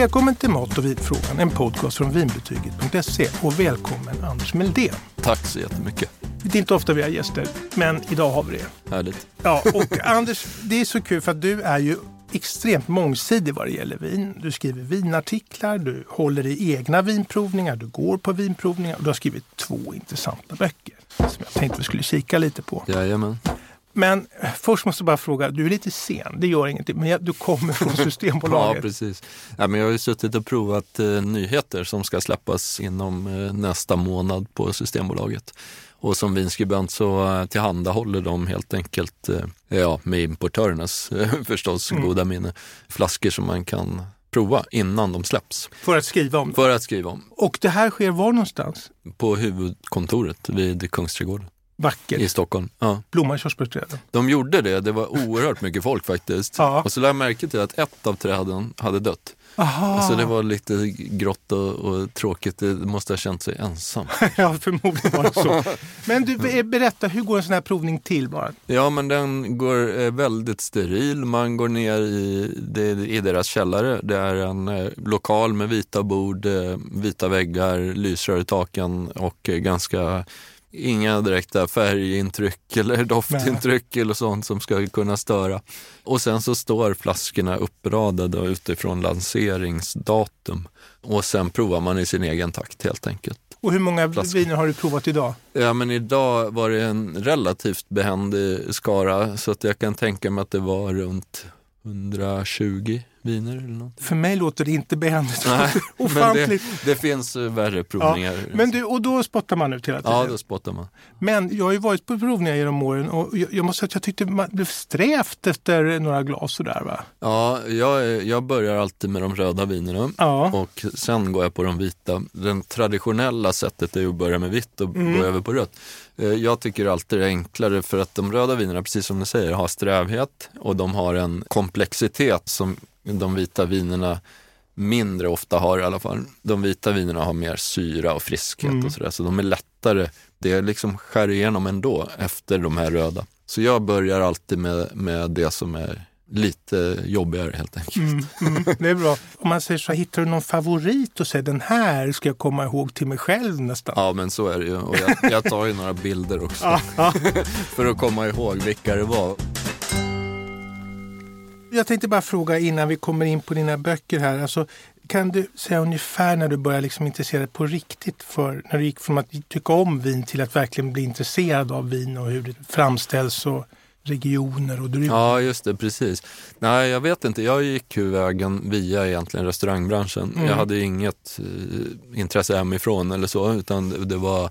Välkommen till Mat och vinfrågan, en podcast från vinbetyget.se och välkommen Anders Meldén. Tack så jättemycket. Det är inte ofta vi har gäster, men idag har vi det. Härligt. Ja, och Anders, det är så kul för att du är ju extremt mångsidig vad det gäller vin. Du skriver vinartiklar, du håller i egna vinprovningar, du går på vinprovningar och du har skrivit två intressanta böcker som jag tänkte vi skulle kika lite på. Jajamän. Men först måste jag bara fråga, du är lite sen, det gör ingenting, men du kommer från Systembolaget. ja, precis. Ja, men jag har ju suttit och provat eh, nyheter som ska släppas inom eh, nästa månad på Systembolaget. Och som vinskribent så eh, tillhandahåller de helt enkelt, eh, ja, med importörernas eh, förstås Mm. goda minne, flaskor som man kan prova innan de släpps. För att skriva om. För att skriva om. Och det här sker var någonstans? På huvudkontoret vid Kungsträdgården Vackert. i Stockholm. Ja. Blomma körsbärsträden. De gjorde det, det var oerhört mycket folk faktiskt. Ja. Och så lade jag märke till att ett av träden hade dött. Aha. Så det var lite grått och, och tråkigt, det måste ha känt sig ensam. ja, förmodligen var det så. Men du, be- berätta, hur går en sån här provning till bara? Ja, men den går eh, väldigt steril. Man går ner i, det, i deras källare. Det är en eh, lokal med vita bord, eh, vita väggar, lysrör i taken och eh, ganska Inga direkta färgintryck eller doftintryck eller sånt som ska kunna störa. Och sen så står flaskorna uppradade utifrån lanseringsdatum. Och sen provar man i sin egen takt helt enkelt. Och hur många Flaskor. viner har du provat idag? Ja, men idag var det en relativt behändig skara så att jag kan tänka mig att det var runt 120 viner eller något. För mig låter det inte behändigt. Nej, men det, Ofantligt. det finns eh, värre provningar. Men du, och då spottar man ut hela tiden? Ja, då spottar man. Men jag har ju varit på provningar genom åren och jag, jag måste säga att jag tyckte man blev strävt efter några glas sådär va? Ja, jag, jag börjar alltid med de röda vinerna Ja. och sen går jag på de vita. Det traditionella sättet är ju att börja med vitt och Mm. gå över på rött. Eh, Jag tycker alltid det är enklare för att de röda vinerna, precis som du säger, har strävhet och de har en komplexitet som de vita vinerna mindre ofta har i alla fall. De vita vinerna har mer syra och friskhet Mm. och sådär, så de är lättare. Det är liksom skär igenom ändå efter de här röda. Så jag börjar alltid med, med det som är lite jobbigare helt enkelt. Mm, mm, det är bra. Om man säger så, hittar du någon favorit och säger den här ska jag komma ihåg till mig själv nästan? Ja, men så är det ju. Och jag, jag tar ju några bilder också för att komma ihåg vilka det var. Jag tänkte bara fråga innan vi kommer in på dina böcker här. Alltså, kan du säga ungefär när du började liksom intressera dig på riktigt för när du gick från att tycka om vin till att verkligen bli intresserad av vin och hur det framställs och regioner och drycker? Ja, just det, precis. Nej, jag vet inte. Jag gick ju vägen via egentligen restaurangbranschen. Mm. Jag hade inget eh, intresse hemifrån eller så, utan det- det var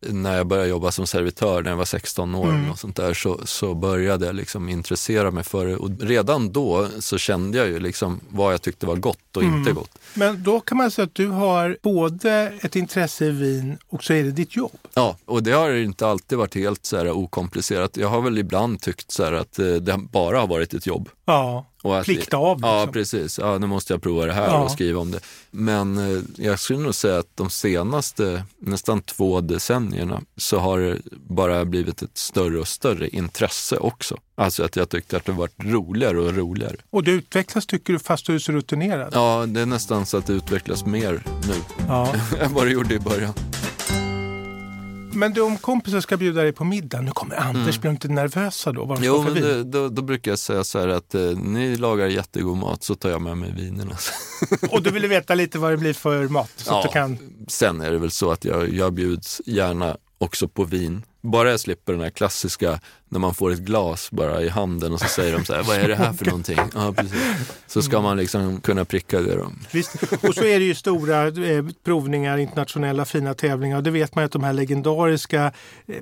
när jag började jobba som servitör när jag var 16 år Mm. och sånt där, så, så började jag liksom intressera mig för det. Och redan då så kände jag ju liksom vad jag tyckte var gott och Mm. inte gott. Men då kan man säga att du har både ett intresse i vin och så är det ditt jobb. Ja, och det har inte alltid varit helt så här okomplicerat. Jag har väl ibland tyckt så här att eh, det bara har varit ett jobb. Ja, Och att plikta av. Ja, liksom. precis. Ja, nu måste jag prova det här Ja. och skriva om det. Men eh, jag skulle nog säga att de senaste nästan två decennierna så har det bara blivit ett större och större intresse också. Alltså att jag tyckte att det varit roligare och roligare. Och det utvecklas tycker du fast du är så rutinerad? Ja, det är nästan så att det utvecklas mer nu Ja. än vad det gjorde i början. Men du, om kompisar ska bjuda dig på middag, nu kommer Anders, blir de inte nervösa då? Mm. Jo, men det, då, då brukar jag säga så här att eh, ni lagar jättegod mat så tar jag med mig vinerna. Och du ville veta lite vad det blir för mat? Så att du kan... Sen är det väl så att jag, jag bjuds gärna också på vin. Bara jag slipper den här klassiska när man får ett glas bara i handen och så säger de så här, vad är det här för någonting? Ja, precis. Så ska man liksom kunna pricka det då. Visst. Och så är det ju stora eh, provningar, internationella fina tävlingar. Och det vet man ju att de här legendariska eh,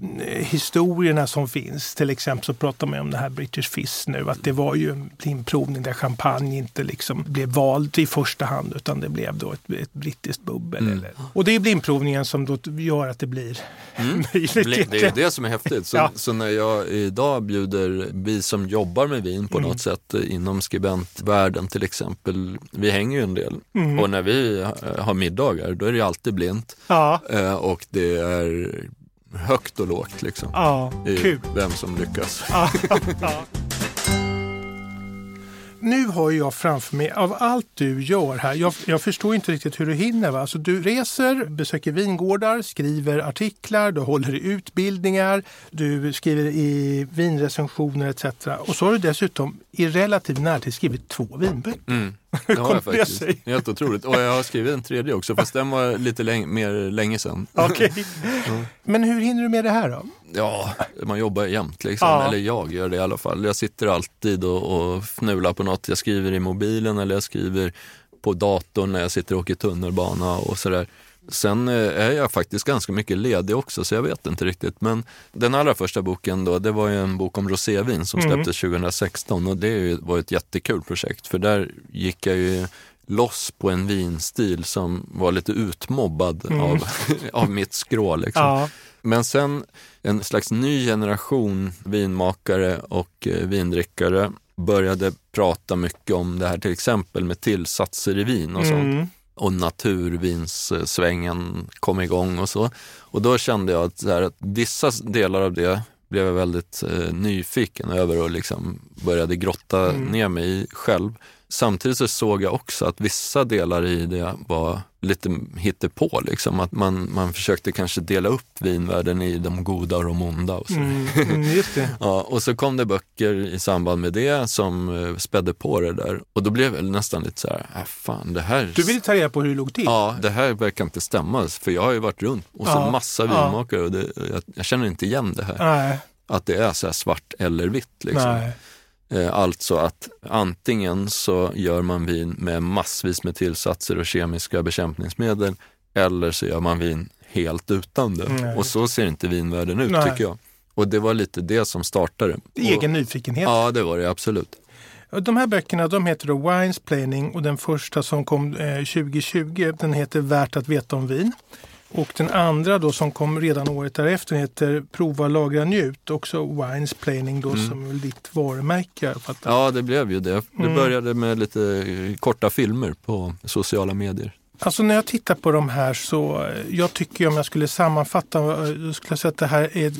historierna som finns. Till exempel så pratar man om det här British Fizz nu. Att det var ju en blindprovning där champagne inte liksom blev vald i första hand utan det blev då ett, ett brittiskt bubbel. Mm. Eller. Och det är blindprovningen som då gör att det blir möjligt. Det, det är ju det som är häftigt. Så, Ja. så när jag idag bjuder, vi som jobbar med vin på Mm. något sätt eh, inom skribentvärlden till exempel, vi hänger ju en del. Mm. Och när vi eh, har middagar, då är det alltid blint. Ja, Eh, och det är högt och lågt liksom. ja, I kul. vem som lyckas. Ja. Nu har jag framför mig, av allt du gör här, jag, jag förstår inte riktigt hur du hinner. Va? Alltså, du reser, besöker vingårdar, skriver artiklar, du håller i utbildningar, du skriver i vinrecensioner etc. Och så har du dessutom i relativ närtid skrivit två vinböcker. Mm. Det har jag faktiskt. Helt otroligt. Och jag har skrivit en tredje också, fast den var lite läng mer länge sedan. Okay. Mm. Men hur hinner du med det här då? Ja, man jobbar jämt liksom. Ja. Eller jag gör det i alla fall. Jag sitter alltid och, och fnular på något. Jag skriver i mobilen eller jag skriver på datorn när jag sitter och åker tunnelbana och sådär. Sen eh, är jag faktiskt ganska mycket ledig också, så jag vet inte riktigt. Men den allra första boken då, det var ju en bok om rosévin som mm. släpptes mm. 2016 och det var ett jättekul projekt för där gick jag ju loss på en vinstil som var lite utmobbad mm. av, av mitt skrå. Liksom. Ja. Men sen en slags ny generation vinmakare och eh, vindrickare började prata mycket om det här till exempel med tillsatser i vin och sånt. Mm. Och naturvinssvängen kom igång och så. Och då kände jag att, här, att vissa delar av det blev jag väldigt eh, nyfiken över och liksom började grotta mm. ner mig i själv. Samtidigt så såg jag också att vissa delar i det var lite hittepå. Liksom. Att man, man försökte kanske dela upp vinvärlden i de goda och de onda. Och, så. Mm, mm ja, och så kom det böcker i samband med det som uh, spädde på det där. Och då blev jag nästan lite så här, äh, fan det här... Du ville ta reda på hur det låg till? Ja, det här verkar inte stämma. För jag har ju varit runt och så ja, massa vinmakare och det, jag, jag, känner inte igen det här. Nej. Att det är så svart eller vitt. Liksom. Nej. Eh, alltså att antingen så gör man vin med massvis med tillsatser och kemiska bekämpningsmedel eller så gör man vin helt utan det. Nej. Och så ser inte vinvärlden ut Nej. tycker jag. Och det var lite det som startade. Egen nyfikenhet. Ja, det var det absolut. De här böckerna de heter då Wines Planning och den första som kom 2020 eh, den heter Värt att veta om vin. Och den andra då som kom redan året därefter heter Prova, lagra, njut. Också Wines Planning då mm. som är ditt varumärke. Ja, det blev ju det. Det mm. började med lite korta filmer på sociala medier. Alltså när jag tittar på de här så, jag tycker om jag skulle sammanfatta, jag skulle säga att det här är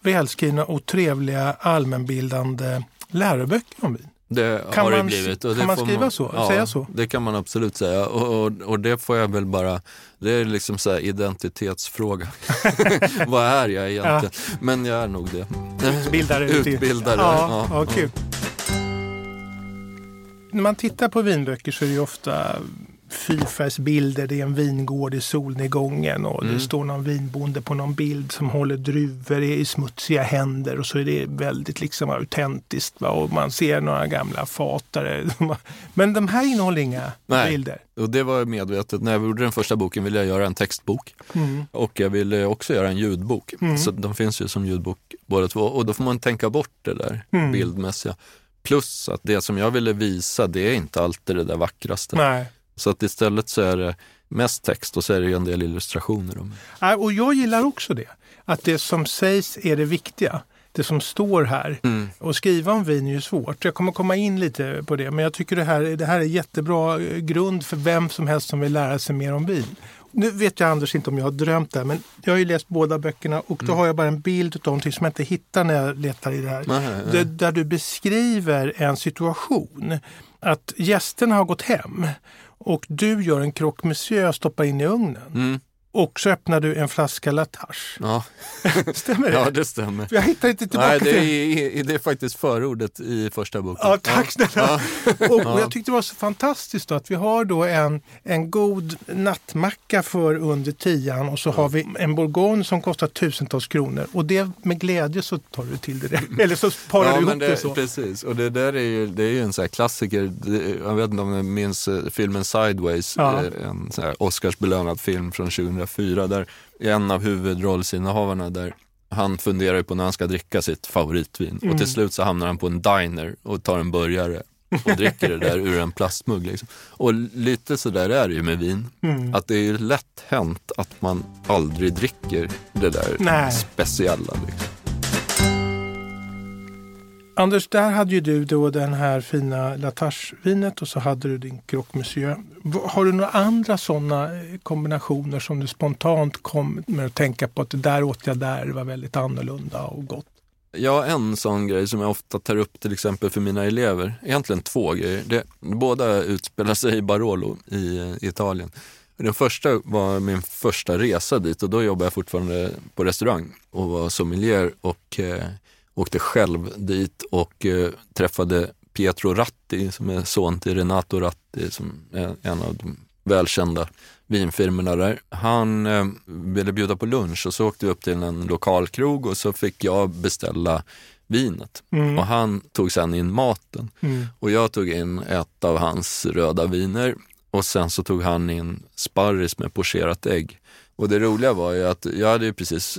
välskrivna och trevliga allmänbildande läroböcker om vin. Det kan har man, det blivit. Kan man skriva man, så? Ja, säga så? det kan man absolut säga. Och, och, och, det får jag väl bara, det är liksom så identitetsfråga. Vad är jag egentligen? Ja. Men jag är nog det. Utbildare. Utbildare. Ja, ja. ja kul. När man tittar på vinböcker så är det ofta fyrfärgsbilder. Det är en vingård i solnedgången och mm. det står någon vinbonde på någon bild som håller druvor i smutsiga händer och så är det väldigt liksom autentiskt. Va? Och man ser några gamla fatare. Men de här innehåller inga Nej. bilder. Och det var medvetet. När jag gjorde den första boken ville jag göra en textbok mm. och jag ville också göra en ljudbok. Mm. Så de finns ju som ljudbok båda två och då får man tänka bort det där mm. bildmässiga. Plus att det som jag ville visa, det är inte alltid det där vackraste. Nej. Så att istället så är det mest text och så är det en del illustrationer. Och jag gillar också det. Att det som sägs är det viktiga. Det som står här. Mm. Och skriva om vin är ju svårt. Jag kommer komma in lite på det. Men jag tycker det här, det här är jättebra grund för vem som helst som vill lära sig mer om vin. Nu vet jag Anders inte om jag har drömt det här, men jag har ju läst båda böckerna och då mm. har jag bara en bild av någonting som jag inte hittar när jag letar i det här. Nej, nej. Där du beskriver en situation. Att gästerna har gått hem och du gör en croque monsieur och stoppar in i ugnen. Mm. Och så öppnar du en flaska Latache. Ja. stämmer det? Ja, det stämmer. Jag hittar inte tillbaka Nej, det är, det är faktiskt förordet i första boken. Ja, tack snälla. Ja. Och, och, jag tyckte det var så fantastiskt då, att vi har då en, en god nattmacka för under tian och så har vi en bourgogne som kostar tusentals kronor. Och det med glädje så tar du till det. Eller så parar ja, du ihop det, det, så. Precis, och det där är ju, det är ju en sån här klassiker. Jag vet inte om ni minns eh, filmen Sideways, ja. Eh, en här Oscarsbelönad film från 2000 2004 där en av huvudrollsinnehavarna där han funderar på när han ska dricka sitt favoritvin mm. och till mm. slut så hamnar han på en diner och tar en burgare och dricker det där ur en plastmugg. Liksom. Och lite så där är det ju med vin. Mm. Att det är lätt hänt att man aldrig dricker det där Nej. speciella. Liksom. Anders, där hade ju du då den här fina Latache-vinet och så hade du din Croque Monsieur. Har du några andra sådana eh, kombinationer som du spontant kommer att tänka på att det där åt jag där, det var väldigt annorlunda och gott? Ja, en sån grej som jag ofta tar upp till exempel för mina elever, egentligen två grejer. Det, båda utspelar sig i Barolo i, i Italien. Den första var min första resa dit och då jobbade jag fortfarande på restaurang och var sommelier och eh, åkte själv dit och eh, träffade Pietro Ratti som är son till Renato Ratti som är en av de välkända vinfirmorna där. Han eh, ville bjuda på lunch och så åkte vi upp till en lokalkrog och så fick jag beställa vinet. Mm. Och han tog sen in maten. Mm. Och jag tog in ett av hans röda viner och sen så tog han in sparris med pocherat ägg. Och det roliga var ju att jag hade ju precis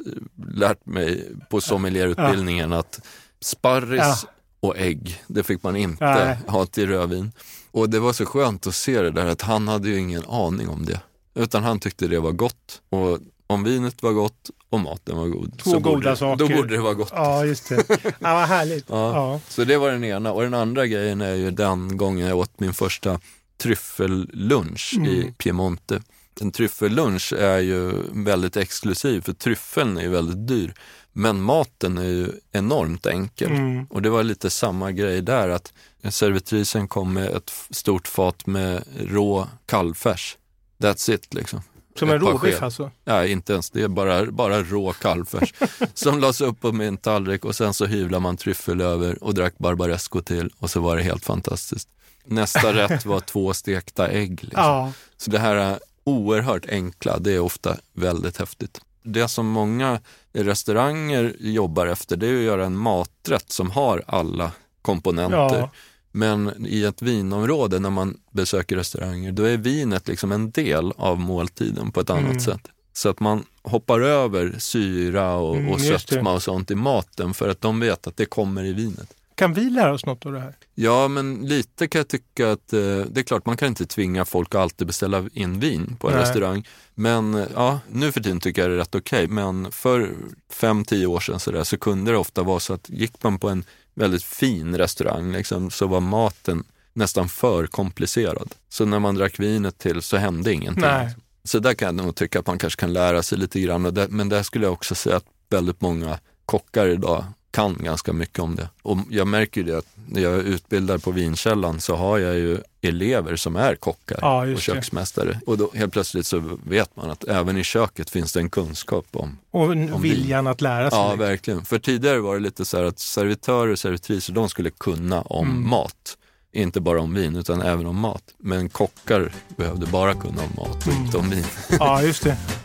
lärt mig på sommelierutbildningen ja. att sparris ja. och ägg, det fick man inte Nej. ha till rödvin. Och det var så skönt att se det där att han hade ju ingen aning om det. Utan han tyckte det var gott. Och om vinet var gott och maten var god. Två goda borde, saker. Då borde det vara gott. Ja, just det. Ja, vad härligt. Ja. ja. Så det var den ena. Och den andra grejen är ju den gången jag åt min första tryffellunch mm. i Piemonte. En tryffellunch är ju väldigt exklusiv för tryffeln är väldigt dyr. Men maten är ju enormt enkel. Mm. Och det var lite samma grej där att servitrisen kom med ett stort fat med rå kalvfärs. That's it liksom. Som en råbiff alltså? Nej, inte ens det. är bara, bara rå kalvfärs som lades upp på min tallrik och sen så hyvlade man tryffel över och drack barbaresco till och så var det helt fantastiskt. Nästa rätt var två stekta ägg. Liksom. Ja. Så det här oerhört enkla, det är ofta väldigt häftigt. Det som många restauranger jobbar efter, det är att göra en maträtt som har alla komponenter. Ja. Men i ett vinområde när man besöker restauranger, då är vinet liksom en del av måltiden på ett annat mm. sätt. Så att man hoppar över syra och, mm, och sötma och sånt i maten för att de vet att det kommer i vinet. Kan vi lära oss något av det här? Ja, men lite kan jag tycka att eh, det är klart, man kan inte tvinga folk att alltid beställa in vin på en Nej. restaurang. Men eh, ja, nu för tiden tycker jag det är rätt okej. Okay. Men för fem, tio år sedan så, där, så kunde det ofta vara så att gick man på en väldigt fin restaurang liksom, så var maten nästan för komplicerad. Så när man drack vinet till så hände ingenting. Nej. Så där kan jag nog tycka att man kanske kan lära sig lite grann. Men där skulle jag också säga att väldigt många kockar idag kan ganska mycket om det. Och jag märker ju det att när jag är utbildad på Vinkällan så har jag ju elever som är kockar ja, och köksmästare. Det. Och då helt plötsligt så vet man att även i köket finns det en kunskap om Och om viljan vin. att lära sig. Ja, verkligen. För tidigare var det lite så här att servitörer och servitriser, de skulle kunna om mm. mat. Inte bara om vin, utan även om mat. Men kockar behövde bara kunna om mat och mm. inte om vin. Ja, just det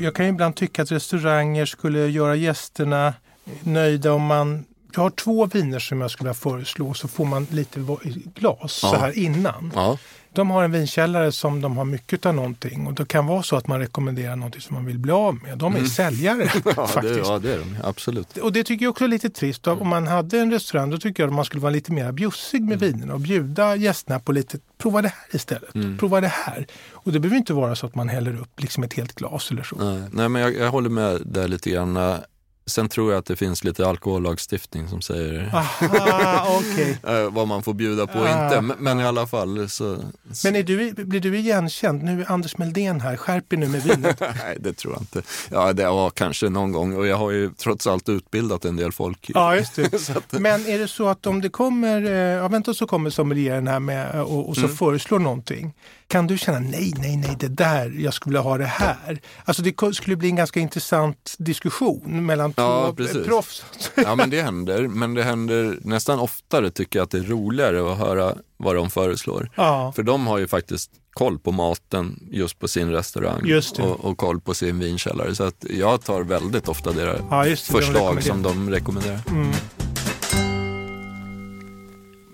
jag kan ibland tycka att restauranger skulle göra gästerna nöjda om man jag har två viner som jag skulle föreslå så får man lite glas ja. så här innan. Ja. De har en vinkällare som de har mycket av någonting och det kan vara så att man rekommenderar någonting som man vill bli av med. De är mm. säljare ja, faktiskt. Det, ja, det är de. Absolut. Och det tycker jag också är lite trist. Om man hade en restaurang då tycker jag att man skulle vara lite mer bjussig med mm. vinerna och bjuda gästerna på lite, prova det här istället. Mm. Prova det här. Och det behöver inte vara så att man häller upp liksom ett helt glas eller så. Nej, Nej men jag, jag håller med där lite grann. Sen tror jag att det finns lite alkohollagstiftning som säger Aha, okay. Eh, vad man får bjuda på och ah. inte. Men, men, i alla fall så... Men är du, blir du igenkänd? Nu är Anders Meldén här, skärp er nu med vinet. Nej, det tror jag inte. Ja, det var kanske någon gång och jag har ju trots allt utbildat en del folk. Ja, just det. att... Men är det så att om det kommer, eh, ja vänta så kommer sommelieren här med och, och så mm. föreslår någonting. Kan du känna nej, nej, nej, det där, jag skulle vilja ha det här. Alltså det skulle bli en ganska intressant diskussion mellan ja, två proffs. Ja, men det händer. Men det händer nästan oftare tycker jag att det är roligare att höra vad de föreslår. Ja. För de har ju faktiskt koll på maten just på sin restaurang och, och, koll på sin vinkällare. Så att jag tar väldigt ofta deras ja, det, förslag de som de rekommenderar. Mm.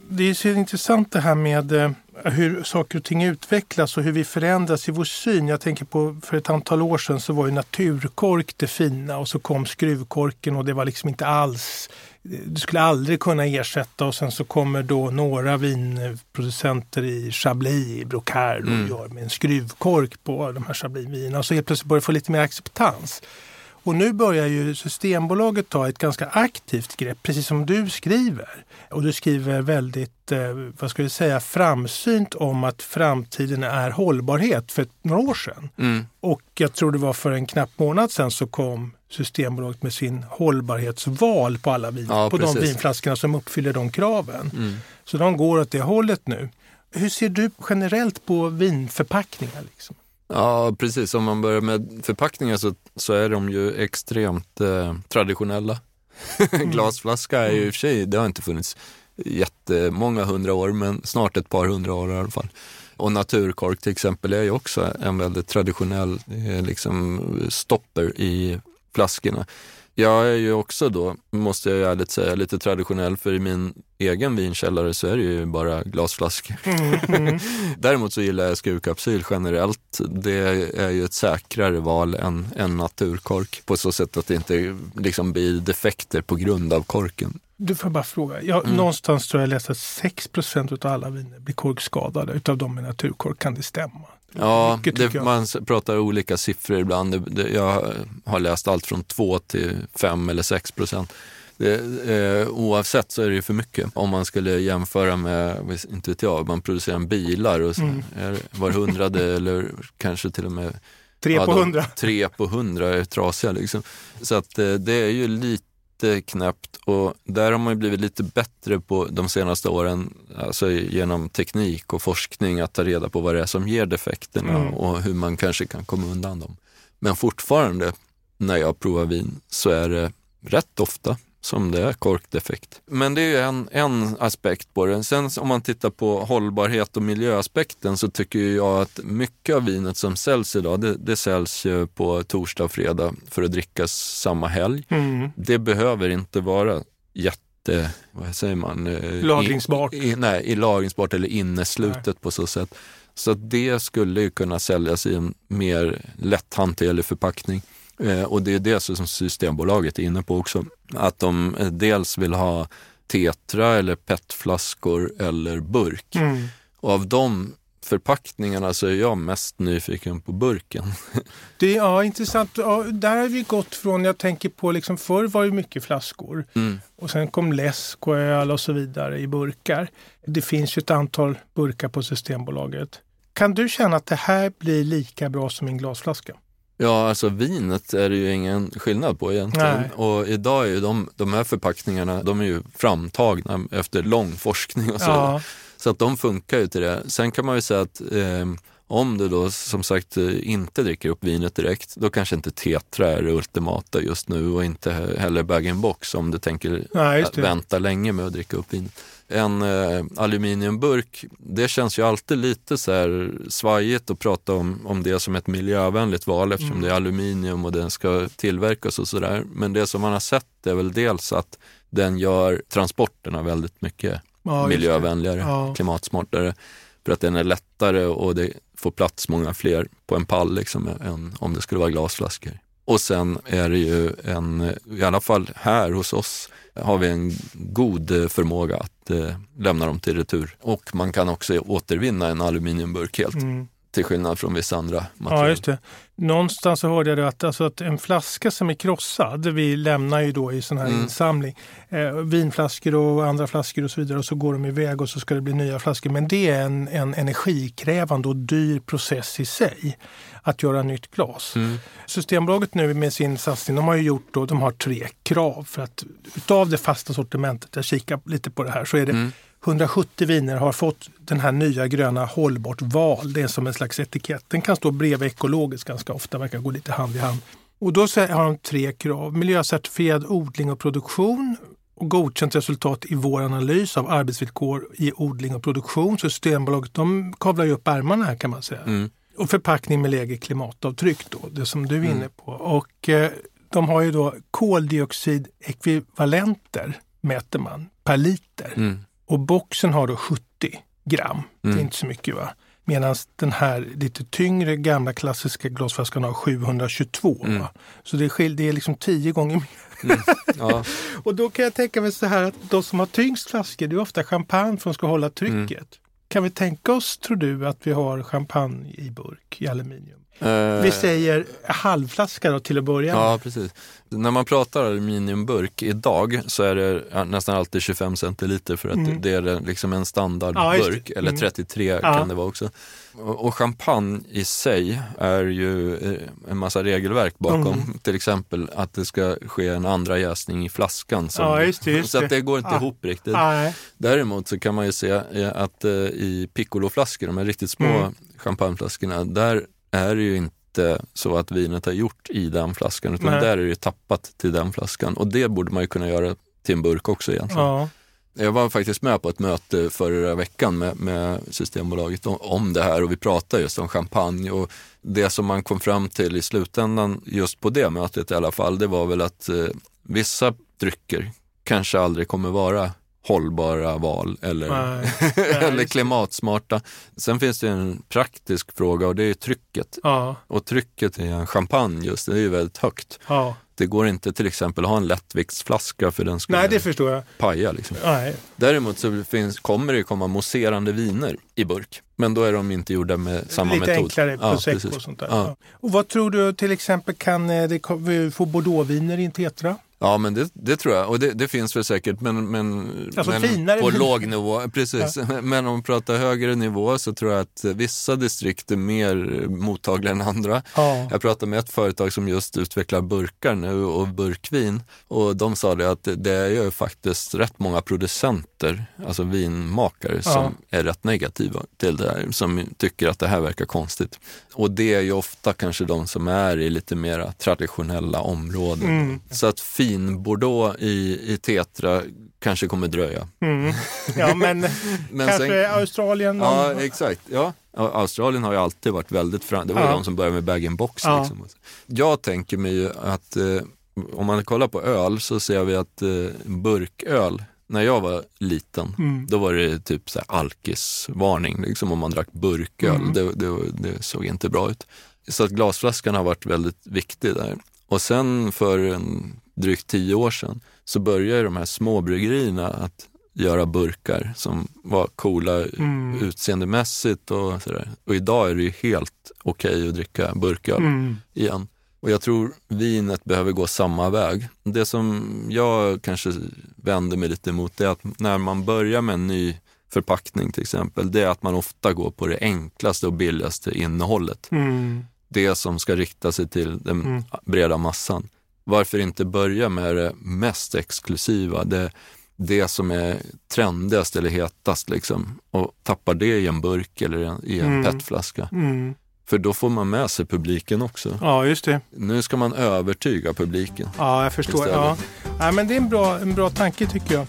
Det är så intressant det här med eh, hur saker och ting utvecklas och hur vi förändras i vår syn. Jag tänker på för ett antal år sedan så var ju naturkork det fina och så kom skruvkorken och det var liksom inte alls du skulle aldrig kunna ersätta och sen så kommer då några vinproducenter i Chablis, i Brocard och mm. gör med en skruvkork på de här Chablisvinerna och så helt plötsligt börjar det få lite mer acceptans. Och nu börjar ju Systembolaget ta ett ganska aktivt grepp, precis som du skriver. Och du skriver väldigt, eh, vad ska vi säga, framsynt om att framtiden är hållbarhet för några år sedan. Mm. Och jag tror det var för en knapp månad sedan så kom Systembolaget med sin hållbarhetsval på alla vin, Ja, på de precis. vinflaskorna som uppfyller de kraven. Mm. Så de går åt det hållet nu. Hur ser du generellt på vinförpackningar? Liksom? Ja, precis. Om man börjar med förpackningar så, så är de ju extremt eh, traditionella. Glasflaska är ju i och för sig, det har inte funnits jättemånga hundra år, men snart ett par hundra år i alla fall. Och naturkork till exempel är ju också en väldigt traditionell eh, liksom, stopper i flaskorna. Jag är ju också då, måste jag ärligt säga, lite traditionell för i min egen vinkällare så är det ju bara glasflaskor. Däremot så gillar jag skurkapsyl generellt. Det är ju ett säkrare val än, än naturkork på så sätt att det inte liksom blir defekter på grund av korken. Du får bara fråga. Jag, Mm. Någonstans tror jag läste att 6% av alla viner blir korkskadade. Utav dem med naturkork. Kan det stämma? Ja, Mycket, det, man pratar olika siffror ibland. Jag har läst allt från 2 till 5 eller 6 procent. Det, eh, oavsett så är det ju för mycket. Om man skulle jämföra med, inte vet jag, man producerar bilar och så Mm. var hundrade eller kanske till och med Tre på hundra. tre på hundra är trasiga. Liksom. Så att eh, det är ju lite knäppt och där har man ju blivit lite bättre på de senaste åren, alltså genom teknik och forskning, att ta reda på vad det är som ger defekterna Mm. och hur man kanske kan komma undan dem. Men fortfarande, när jag provar vin, så är det rätt ofta som det är korkdefekt. Men det är ju en, en aspekt på det. Sen om man tittar på hållbarhet och miljöaspekten så tycker jag att mycket av vinet som säljs idag, det, det säljs ju på torsdag och fredag för att drickas samma helg. Mm. Det behöver inte vara jätte, vad säger man? eh, Lagringsbart. I, i, nej, i lagringsbart eller inneslutet på så sätt. Så det skulle ju kunna säljas i en mer lätthanterlig förpackning. Eh, och det är det som Systembolaget är inne på också. Att de eh, dels vill ha tetra eller petflaskor eller burk. Mm. Och av de förpackningarna så är jag mest nyfiken på burken. Det är ja, intressant. Ja, där har vi gått från, jag tänker på, liksom, förr var det mycket flaskor Mm. och sen kom läsk och öl och så vidare i burkar. Det finns ju ett antal burkar på Systembolaget. Kan du känna att det här blir lika bra som en glasflaska? Ja, alltså vinet är det ju ingen skillnad på egentligen. Nej. Och idag är ju de, de här förpackningarna, de är ju framtagna efter lång forskning och så. Ja, Så att de funkar ju till det. Sen kan man ju säga att eh, om du då som sagt inte dricker upp vinet direkt, då kanske inte Tetra är det ultimata just nu och inte he- heller bag-in-box om du tänker nej, vänta länge med att dricka upp vinet. En eh, aluminiumburk, det känns ju alltid lite så här svajigt att prata om, om det som ett miljövänligt val eftersom Mm. det är aluminium och den ska tillverkas och sådär. Men det som man har sett är väl dels att den gör transporterna väldigt mycket Ja, miljövänligare, Ja. klimatsmartare. För att den är lättare och det får plats många fler på en pall liksom, än om det skulle vara glasflaskor. Och sen är det ju en, i alla fall här hos oss, har vi en god förmåga att eh, lämna dem till retur. Och man kan också återvinna en aluminiumburk helt, Mm till skillnad från vissa andra material. Ja, just det. Någonstans så hörde jag det att, alltså att en flaska som är krossad, vi lämnar ju då i sån här Mm. insamling, eh, vinflaskor och andra flaskor och så vidare och så går de iväg och så ska det bli nya flaskor. Men det är en, en energikrävande och dyr process i sig att göra nytt glas. Mm. Systembolaget nu med sin satsning, de har ju gjort då, de har tre krav för att utav det fasta sortimentet, jag kikar lite på det här, så är det Mm. 170 viner har fått den här nya gröna hållbart val. Det är som en slags etikett. Den kan stå bredvid ekologiskt ganska ofta, verkar gå lite hand i hand. Och då har de tre krav. Miljöcertifierad odling och produktion och godkänt resultat i vår analys av arbetsvillkor i odling och produktion. Så Systembolaget de kavlar ju upp ärmarna här kan man säga. Mm. Och förpackning med lägre klimatavtryck då, det som du är inne på. Och eh, de har ju då koldioxidekvivalenter mäter man per liter. Mm. Och boxen har då 70 gram. Det Mm. är inte så mycket va? Medan den här lite tyngre gamla klassiska glasflaskan har 722. Mm. Va? Så det är, det är liksom tio gånger mer. Ja. Och då kan jag tänka mig så här att de som har tyngst flaskor, det är ofta champagne som ska hålla trycket. Mm. Kan vi tänka oss, tror du, att vi har champagne i burk i aluminium? Vi säger halvflaska då till att börja med. Ja, precis. När man pratar aluminiumburk idag så är det ja, nästan alltid 25 centiliter för att Mm. det är liksom en Ja, standardburk, det. eller Mm. 33 Ja. kan det vara också. Och, champagne i sig är ju eh, en massa regelverk bakom. Mm. Till exempel att det ska ske en andra jäsning i flaskan. Ja, just det, just så att det går inte Ja. ihop riktigt. Nej. Däremot så kan man ju se eh, att eh, i piccoloflaskor, de här riktigt små Mm. champagneflaskorna, där är det ju inte så att vinet har gjort i den flaskan, utan Nej. där är det tappat till den flaskan. Och det borde man ju kunna göra till en burk också egentligen. Ja. Jag var faktiskt med på ett möte förra veckan med, med Systembolaget om, om det här och vi pratade just om champagne och det som man kom fram till i slutändan, just på det mötet i alla fall, det var väl att eh, vissa drycker kanske aldrig kommer vara hållbara val eller, eller klimatsmarta. Sen finns det en praktisk fråga och det är trycket. Ja. Och trycket i en champagne just, det är ju väldigt högt. ja. Det går inte till exempel att ha en lättviktsflaska för den skulle Nej, det förstår jag. paja. Liksom. Nej. Däremot så finns, kommer det komma mousserande viner i burk. Men då är de inte gjorda med samma Lite metod. enklare Ja, prosecco precis. och sånt där. Ja. Ja. Och vad tror du till exempel kan eh, det få bordeauxviner i en tetra? Ja, men det, det tror jag. Och det, det finns väl säkert, men, men, Alltså men på låg nivå. Precis. Men om vi pratar högre nivå så tror jag att vissa distrikt är mer mottagliga än andra. Ja. Jag pratade med ett företag som just utvecklar burkar nu och burkvin och de sa det att det- är ju faktiskt rätt många producenter, alltså vinmakare, som är rätt negativa till det här, som tycker att det här verkar konstigt. Och det är ju ofta kanske de som är i lite mera traditionella områden. Mm. Så att fin Bordeaux i, i Tetra kanske kommer dröja. Mm. ja, men, Men kanske sen- Australien? Ja, någon- exakt. Ja. Australien har ju alltid varit väldigt fram. Det var Ja. de som började med bag-in-box. Ja. Liksom. Jag tänker mig ju att eh, om man kollar på öl så ser vi att eh, burköl, när jag var liten, Mm. då var det typ så här alkisvarning liksom, om man drack burköl. Mm. Det, det, det såg inte bra ut. Så att glasflaskan har varit väldigt viktig där. Och sen för en, drygt tio år sedan så började de här små bryggerierna att göra burkar som var coola Mm. utseendemässigt och sådär. Och idag är det ju helt okej att dricka burköl Mm. igen. Och jag tror vinet behöver gå samma väg. Det som jag kanske vänder mig lite emot är att när man börjar med en ny förpackning till exempel, det är att man ofta går på det enklaste och billigaste innehållet. Mm. Det som ska rikta sig till den Mm. breda massan. Varför inte börja med det mest exklusiva, det, det som är trendigast eller hetast liksom och tappa det i en burk eller en, i en Mm. petflaska. Mm. För då får man med sig publiken också. Ja, just det. Nu ska man övertyga publiken. Ja, jag förstår. Istället. Ja. Ja, men det är en bra, en bra tanke tycker jag.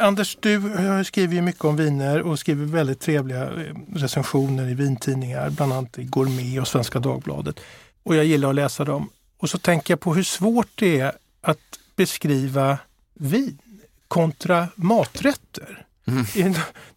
Anders, du skriver ju mycket om viner och skriver väldigt trevliga eh, recensioner i vintidningar, bland annat i Gourmet och Svenska Dagbladet. Och jag gillar att läsa dem. Och så tänker jag på hur svårt det är att beskriva vin kontra maträtter. Mm. I-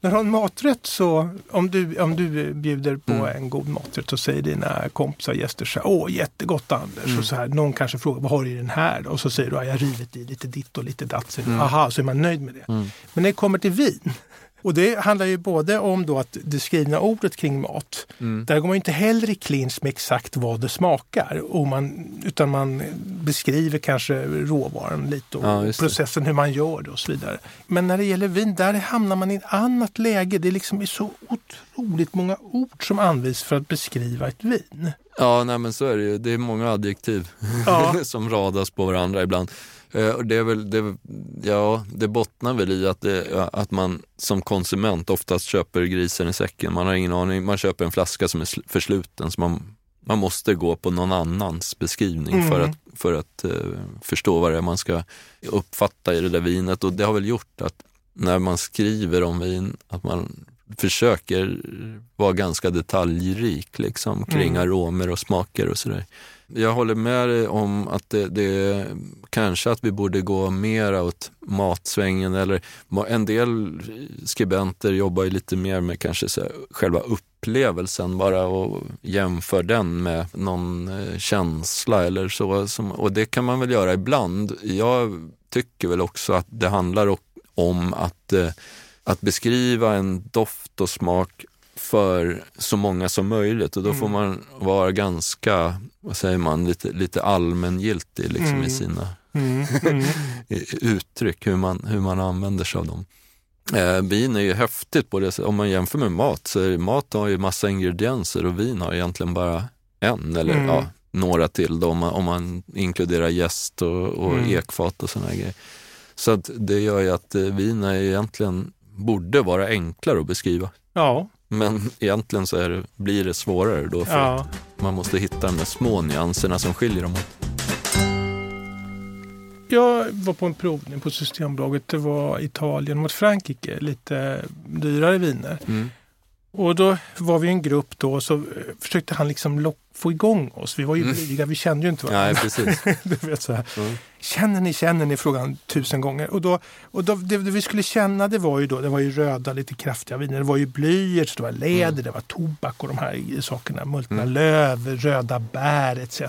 När du har en maträtt så, om du, om du bjuder på Mm. en god maträtt så säger dina kompisar gäster så här, åh jättegott Anders. Mm. Och så här, någon kanske frågar, vad har du i den här då? Och så säger du, ja, jag har rivit i lite ditt och lite datt. Så, Mm. Aha, så är man nöjd med det. Mm. Men när det kommer till vin, och det handlar ju både om då att det skrivna ordet kring mat, Mm. där går man inte heller i clinch med exakt vad det smakar. Och man, utan man beskriver kanske råvaran lite och Ja, processen, hur man gör det och så vidare. Men när det gäller vin, där hamnar man i ett annat läge. Det är liksom så otroligt många ord som används för att beskriva ett vin. Ja, nej, men så är det ju. Det är många adjektiv Ja. som radas på varandra ibland. Eh, Och det, är väl, det, ja, det bottnar väl i att, det, att man som konsument oftast köper grisen i säcken. Man har ingen aning. Man köper en flaska som är sl- försluten så man, man måste gå på någon annans beskrivning Mm. för att, för att eh, förstå vad det är man ska uppfatta i det där vinet. Och det har väl gjort att när man skriver om vin, att man försöker vara ganska detaljrik liksom, kring Mm. aromer och smaker och sådär. Jag håller med dig om att det, det kanske att vi borde gå mer åt matsvängen eller en del skribenter jobbar ju lite mer med kanske så här, själva upplevelsen bara och jämför den med någon eh, känsla eller så. Som, och det kan man väl göra ibland. Jag tycker väl också att det handlar om att, eh, att beskriva en doft och smak för så många som möjligt och då får man vara ganska, vad säger man, lite, lite allmängiltig liksom Mm. i sina Mm, mm. uttryck, hur man, hur man använder sig av dem. Eh, vin är ju häftigt på det. Om man jämför med mat så är mat har ju massa ingredienser och vin har egentligen bara en eller Mm. ja, några till då, om, man, om man inkluderar jäst och, och Mm. ekfat och sådana grejer. Så det gör ju att eh, vin är egentligen borde vara enklare att beskriva. Ja, Men egentligen så är det, blir det svårare då för ja. att man måste hitta de där små nyanserna som skiljer dem åt. Jag var på en provning på Systembolaget. Det var Italien mot Frankrike. Lite dyrare viner. Mm. Och då var vi en grupp då så eh, försökte han liksom få igång oss. Vi var ju Mm. blyga, vi kände ju inte varandra. Nej, precis. du vet, så här. Mm. Känner ni, känner ni? frågade han tusen gånger. Och, då, och då, det, det vi skulle känna det var ju då, det var ju röda lite kraftiga viner. Det var ju blyerts, det var läder, Mm. det var tobak och de här sakerna. Multna löv, röda bär etc.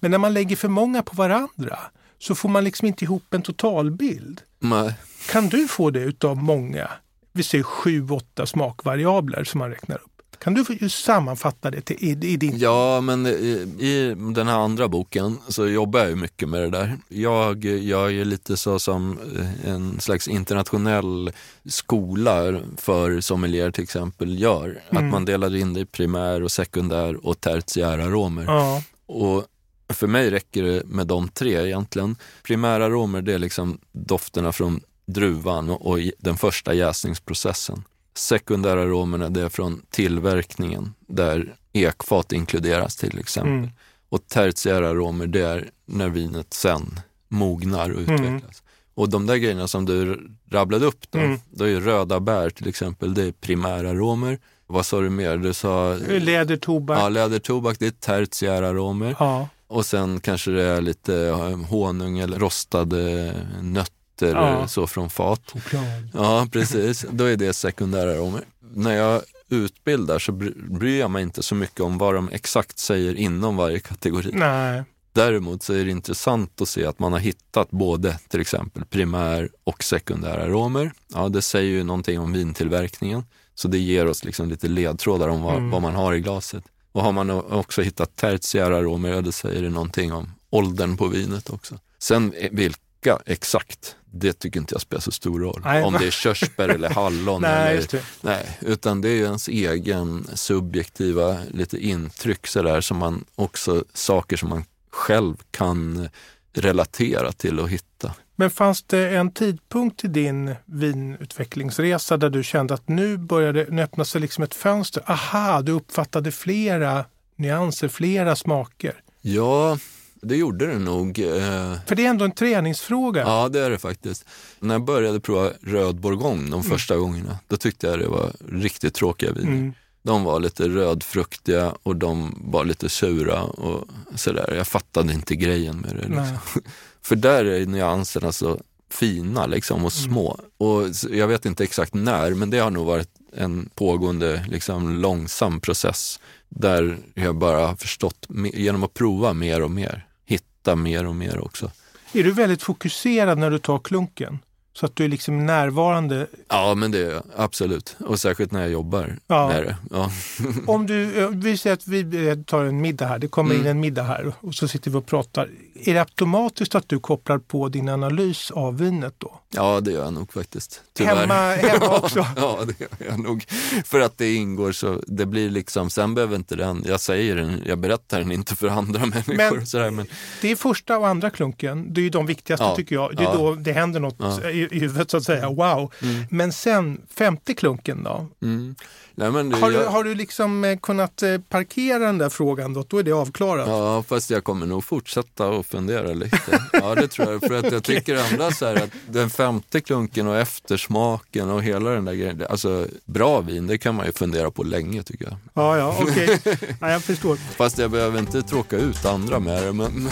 Men när man lägger för många på varandra så får man liksom inte ihop en totalbild. Nej. Kan du få det utav många? Vi ser sju, åtta smakvariabler som man räknar upp. Kan du sammanfatta det till, i, i din... Ja, men i, i den här andra boken så jobbar jag ju mycket med det där. Jag, jag är lite så som eh, en slags internationell skola för sommelier till exempel gör. Mm. Att man delar in det i primär och sekundär och tertiära aromer. Ja, Och för mig räcker det med de tre egentligen. Primära aromer det är liksom dofterna från druvan och, den första jäsningsprocessen. Sekundära aromerna det är från tillverkningen där ekfat inkluderas till exempel. Mm. Och tertiära aromer det är när vinet sen mognar och Mm. utvecklas. Och de där grejerna som du rabblade upp då, Mm. då är ju röda bär till exempel, det är primära aromer. Vad sa du mer? Du sa läder, tobak. ja, lädertobak, det är tertiära aromer. Ja. Och sen kanske det är lite eh, honung eller rostade nötter Ja. så från fat. Choklad. Ja, precis. Då är det sekundära aromer. När jag utbildar så bry- bryr jag mig inte så mycket om vad de exakt säger inom varje kategori. Nej. Däremot så är det intressant att se att man har hittat både till exempel primär och sekundära aromer. Ja, det säger ju någonting om vintillverkningen. Så det ger oss liksom lite ledtrådar om vad, Mm. vad man har i glaset. Och har man också hittat tertiära aromer, ja, det säger det någonting om åldern på vinet också. Sen eh, vilka exakt, det tycker inte jag spelar så stor roll. Nej, om det är körsbär eller hallon. Nej, eller. Nej, utan det är ens egen subjektiva lite intryck sådär som man också, saker som man själv kan relatera till och hitta. Men fanns det en tidpunkt i din vinutvecklingsresa där du kände att nu började nu öppna sig liksom ett fönster? Aha, du uppfattade flera nyanser, flera smaker. Ja, det gjorde det nog. eh, För det är ändå en träningsfråga. Ja, det är det faktiskt. När jag började prova röd bourgogne de första gångerna, då tyckte jag det var riktigt tråkiga viner. Mm. De var lite rödfruktiga och de var lite sura och sådär. Jag fattade inte grejen med det. Liksom. För där är nyanserna så fina liksom och små. Och s- jag vet inte exakt när, men det har nog varit en pågående liksom, långsam process där jag bara har förstått genom att prova mer och mer, hitta mer och mer också. Är du väldigt fokuserad när du tar klunken? Så att du är liksom närvarande. Ja, men det är jag absolut. Och särskilt när jag jobbar Ja. med det. Ja. Om du, eh, vi säger att vi eh, tar en middag här, det kommer Mm. in en middag här och så sitter vi och pratar. Är det automatiskt att du kopplar på din analys av vinet då? ja, det gör jag nog faktiskt. Tyvärr. Hemma, hemma också? Ja, det gör jag nog. För att det ingår så, det blir liksom, sen behöver inte den, jag säger den, jag berättar den inte för andra människor. Men- sådär, men Det är första och andra klunken. Det är ju de viktigaste Ja. tycker jag. Det är Ja. då det händer något Ja. i, huvudet så att säga. Wow! Men sen femte klunken då? mm. Nej, det, Har du, jag, har du liksom eh, kunnat eh, parkera den där frågan då? Då är det avklarat. Ja, fast jag kommer nog fortsätta och fundera lite. Ja, det tror jag. För att jag tycker ändå så att den femte klunken och eftersmaken och hela den där grejen. Alltså bra vin, det kan man ju fundera på länge tycker jag. Ja, ja, okej. ja, jag förstår. Fast jag behöver inte tråka ut andra med det. Men,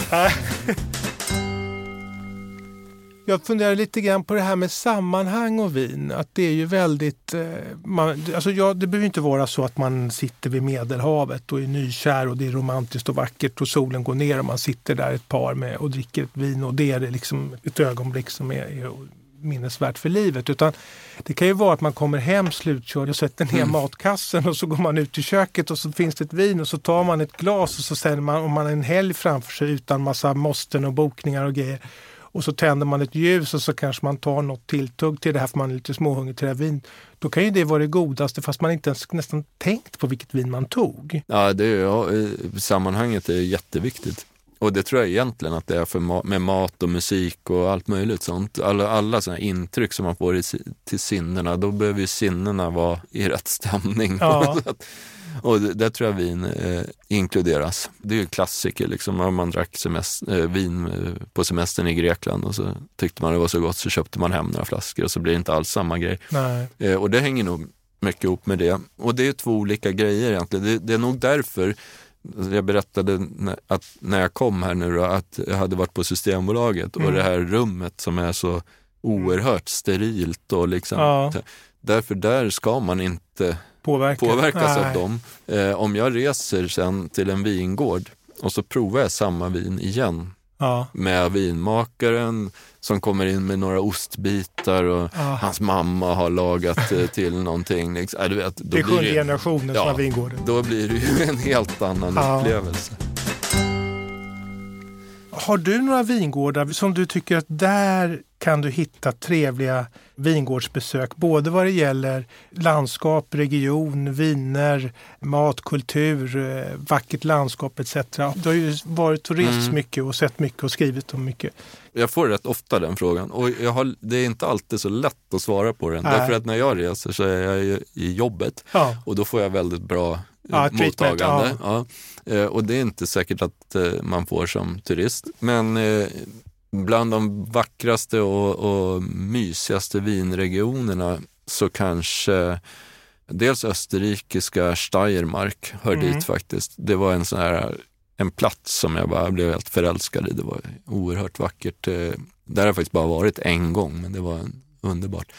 Jag funderar lite grann på det här med sammanhang och vin. Att det är ju väldigt... Eh, man, alltså ja, det behöver inte vara så att man sitter vid Medelhavet och är nykär och det är romantiskt och vackert och solen går ner och man sitter där ett par med och dricker ett vin och det är liksom ett ögonblick som är, är minnesvärt för livet. Utan det kan ju vara att man kommer hem slutkörd och sätter ner mm. matkassen och så går man ut i köket och så finns det ett vin och så tar man ett glas och så säger man, om man har en helg framför sig utan massa måsten och bokningar och grejer och så tänder man ett ljus och så kanske man tar något tilltugg till det här för man är lite småhungrig till det här vin. Då kan ju det vara det godaste fast man inte ens nästan tänkt på vilket vin man tog. Ja, det är, ja, sammanhanget är jätteviktigt. Och det tror jag egentligen att det är för ma med mat och musik och allt möjligt sånt. Alla, alla sådana intryck som man får i, till sinnena, då behöver ju sinnena vara i rätt stämning. Ja. och där tror jag vin eh, inkluderas. Det är ju klassiker, liksom. Om man drack semester, eh, vin eh, på semestern i Grekland och så tyckte man det var så gott så köpte man hem några flaskor och så blir det inte alls samma grej. Eh, och det hänger nog mycket ihop med det. Och det är två olika grejer egentligen. Det, det är nog därför jag berättade att när jag kom här nu då, att jag hade varit på Systembolaget mm. och det här rummet som är så oerhört sterilt och liksom, ja. därför där ska man inte Påverka. påverkas Nej. av dem. Eh, om jag reser sen till en vingård och så provar jag samma vin igen ja. med vinmakaren som kommer in med några ostbitar och ja. hans mamma har lagat eh, till någonting. Liksom. Äh, du vet, då det är sjunde generationen ja, som har vingården. Då blir det ju en helt annan upplevelse. Har du några vingårdar som du tycker att där kan du hitta trevliga vingårdsbesök, både vad det gäller landskap, region, viner, mat, kultur, eh, vackert landskap etc. Du har ju varit och rest mm. mycket och sett mycket och skrivit om mycket. Jag får rätt ofta den frågan och har, det är inte alltid så lätt att svara på den. Nej. Därför att när jag reser så är jag i jobbet ja. och då får jag väldigt bra ja, mottagande. Ja. Eh, och det är inte säkert att eh, man får som turist. Men bland de vackraste och, och mysigaste vinregionerna så kanske dels österrikiska Steiermark hör mm. dit faktiskt. Det var en sån här en plats som jag bara blev helt förälskad i. Det var oerhört vackert. Eh, där har jag faktiskt bara varit en gång, men det var underbart.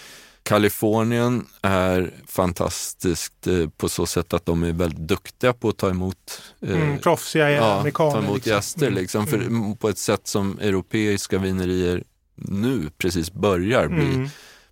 Kalifornien är fantastiskt eh, på så sätt att de är väldigt duktiga på att ta emot eh, mm, proffsiga ja, amerikaner. Ta emot liksom. gäster mm. liksom, för, mm. på ett sätt som europeiska vinerier nu precis börjar bli mm.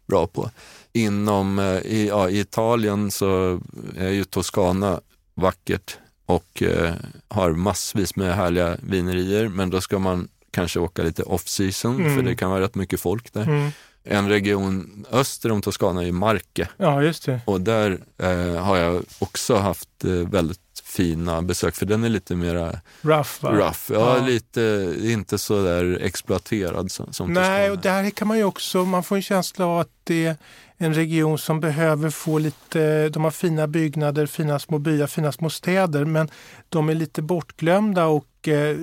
bra på. Inom, eh, i, ja, I Italien så är ju Toscana vackert och eh, har massvis med härliga vinerier men då ska man kanske åka lite off season för mm. det kan vara rätt mycket folk där. En region öster om Toscana är Marke. Ja, just det. Och där eh, har jag också haft eh, väldigt fina besök, för den är lite mera rough. Va? rough. Ja, ja. lite, inte så där exploaterad som, som Nej, och där kan man ju också, man får en känsla av att det är en region som behöver få lite, de har fina byggnader, fina små byar, fina små städer, men de är lite bortglömda och Eh,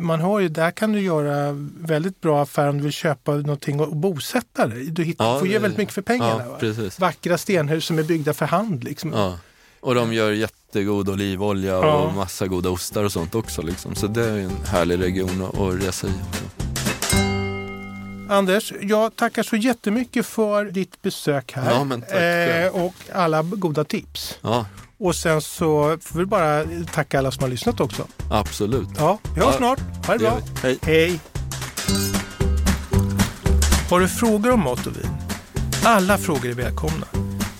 man har ju, där kan du göra väldigt bra affärer om du vill köpa någonting och bosätta dig. Du hittar, ja, får ge väldigt mycket för pengarna. Ja, Vackra stenhus som är byggda för hand. Liksom. Ja. Och de gör jättegod olivolja ja. och massa goda ostar och sånt också. Liksom. Så det är en härlig region att resa i. Anders, jag tackar så jättemycket för ditt besök här ja, eh, och alla goda tips. Ja. Och sen så får vi bara tacka alla som har lyssnat också. Absolut. Ja, vi hörs ja, snart. Ha det bra. Hej. Hej. Har du frågor om mat och vin? Alla frågor är välkomna.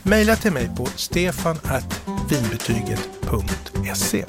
Maila till mig på stefanvinbetyget.se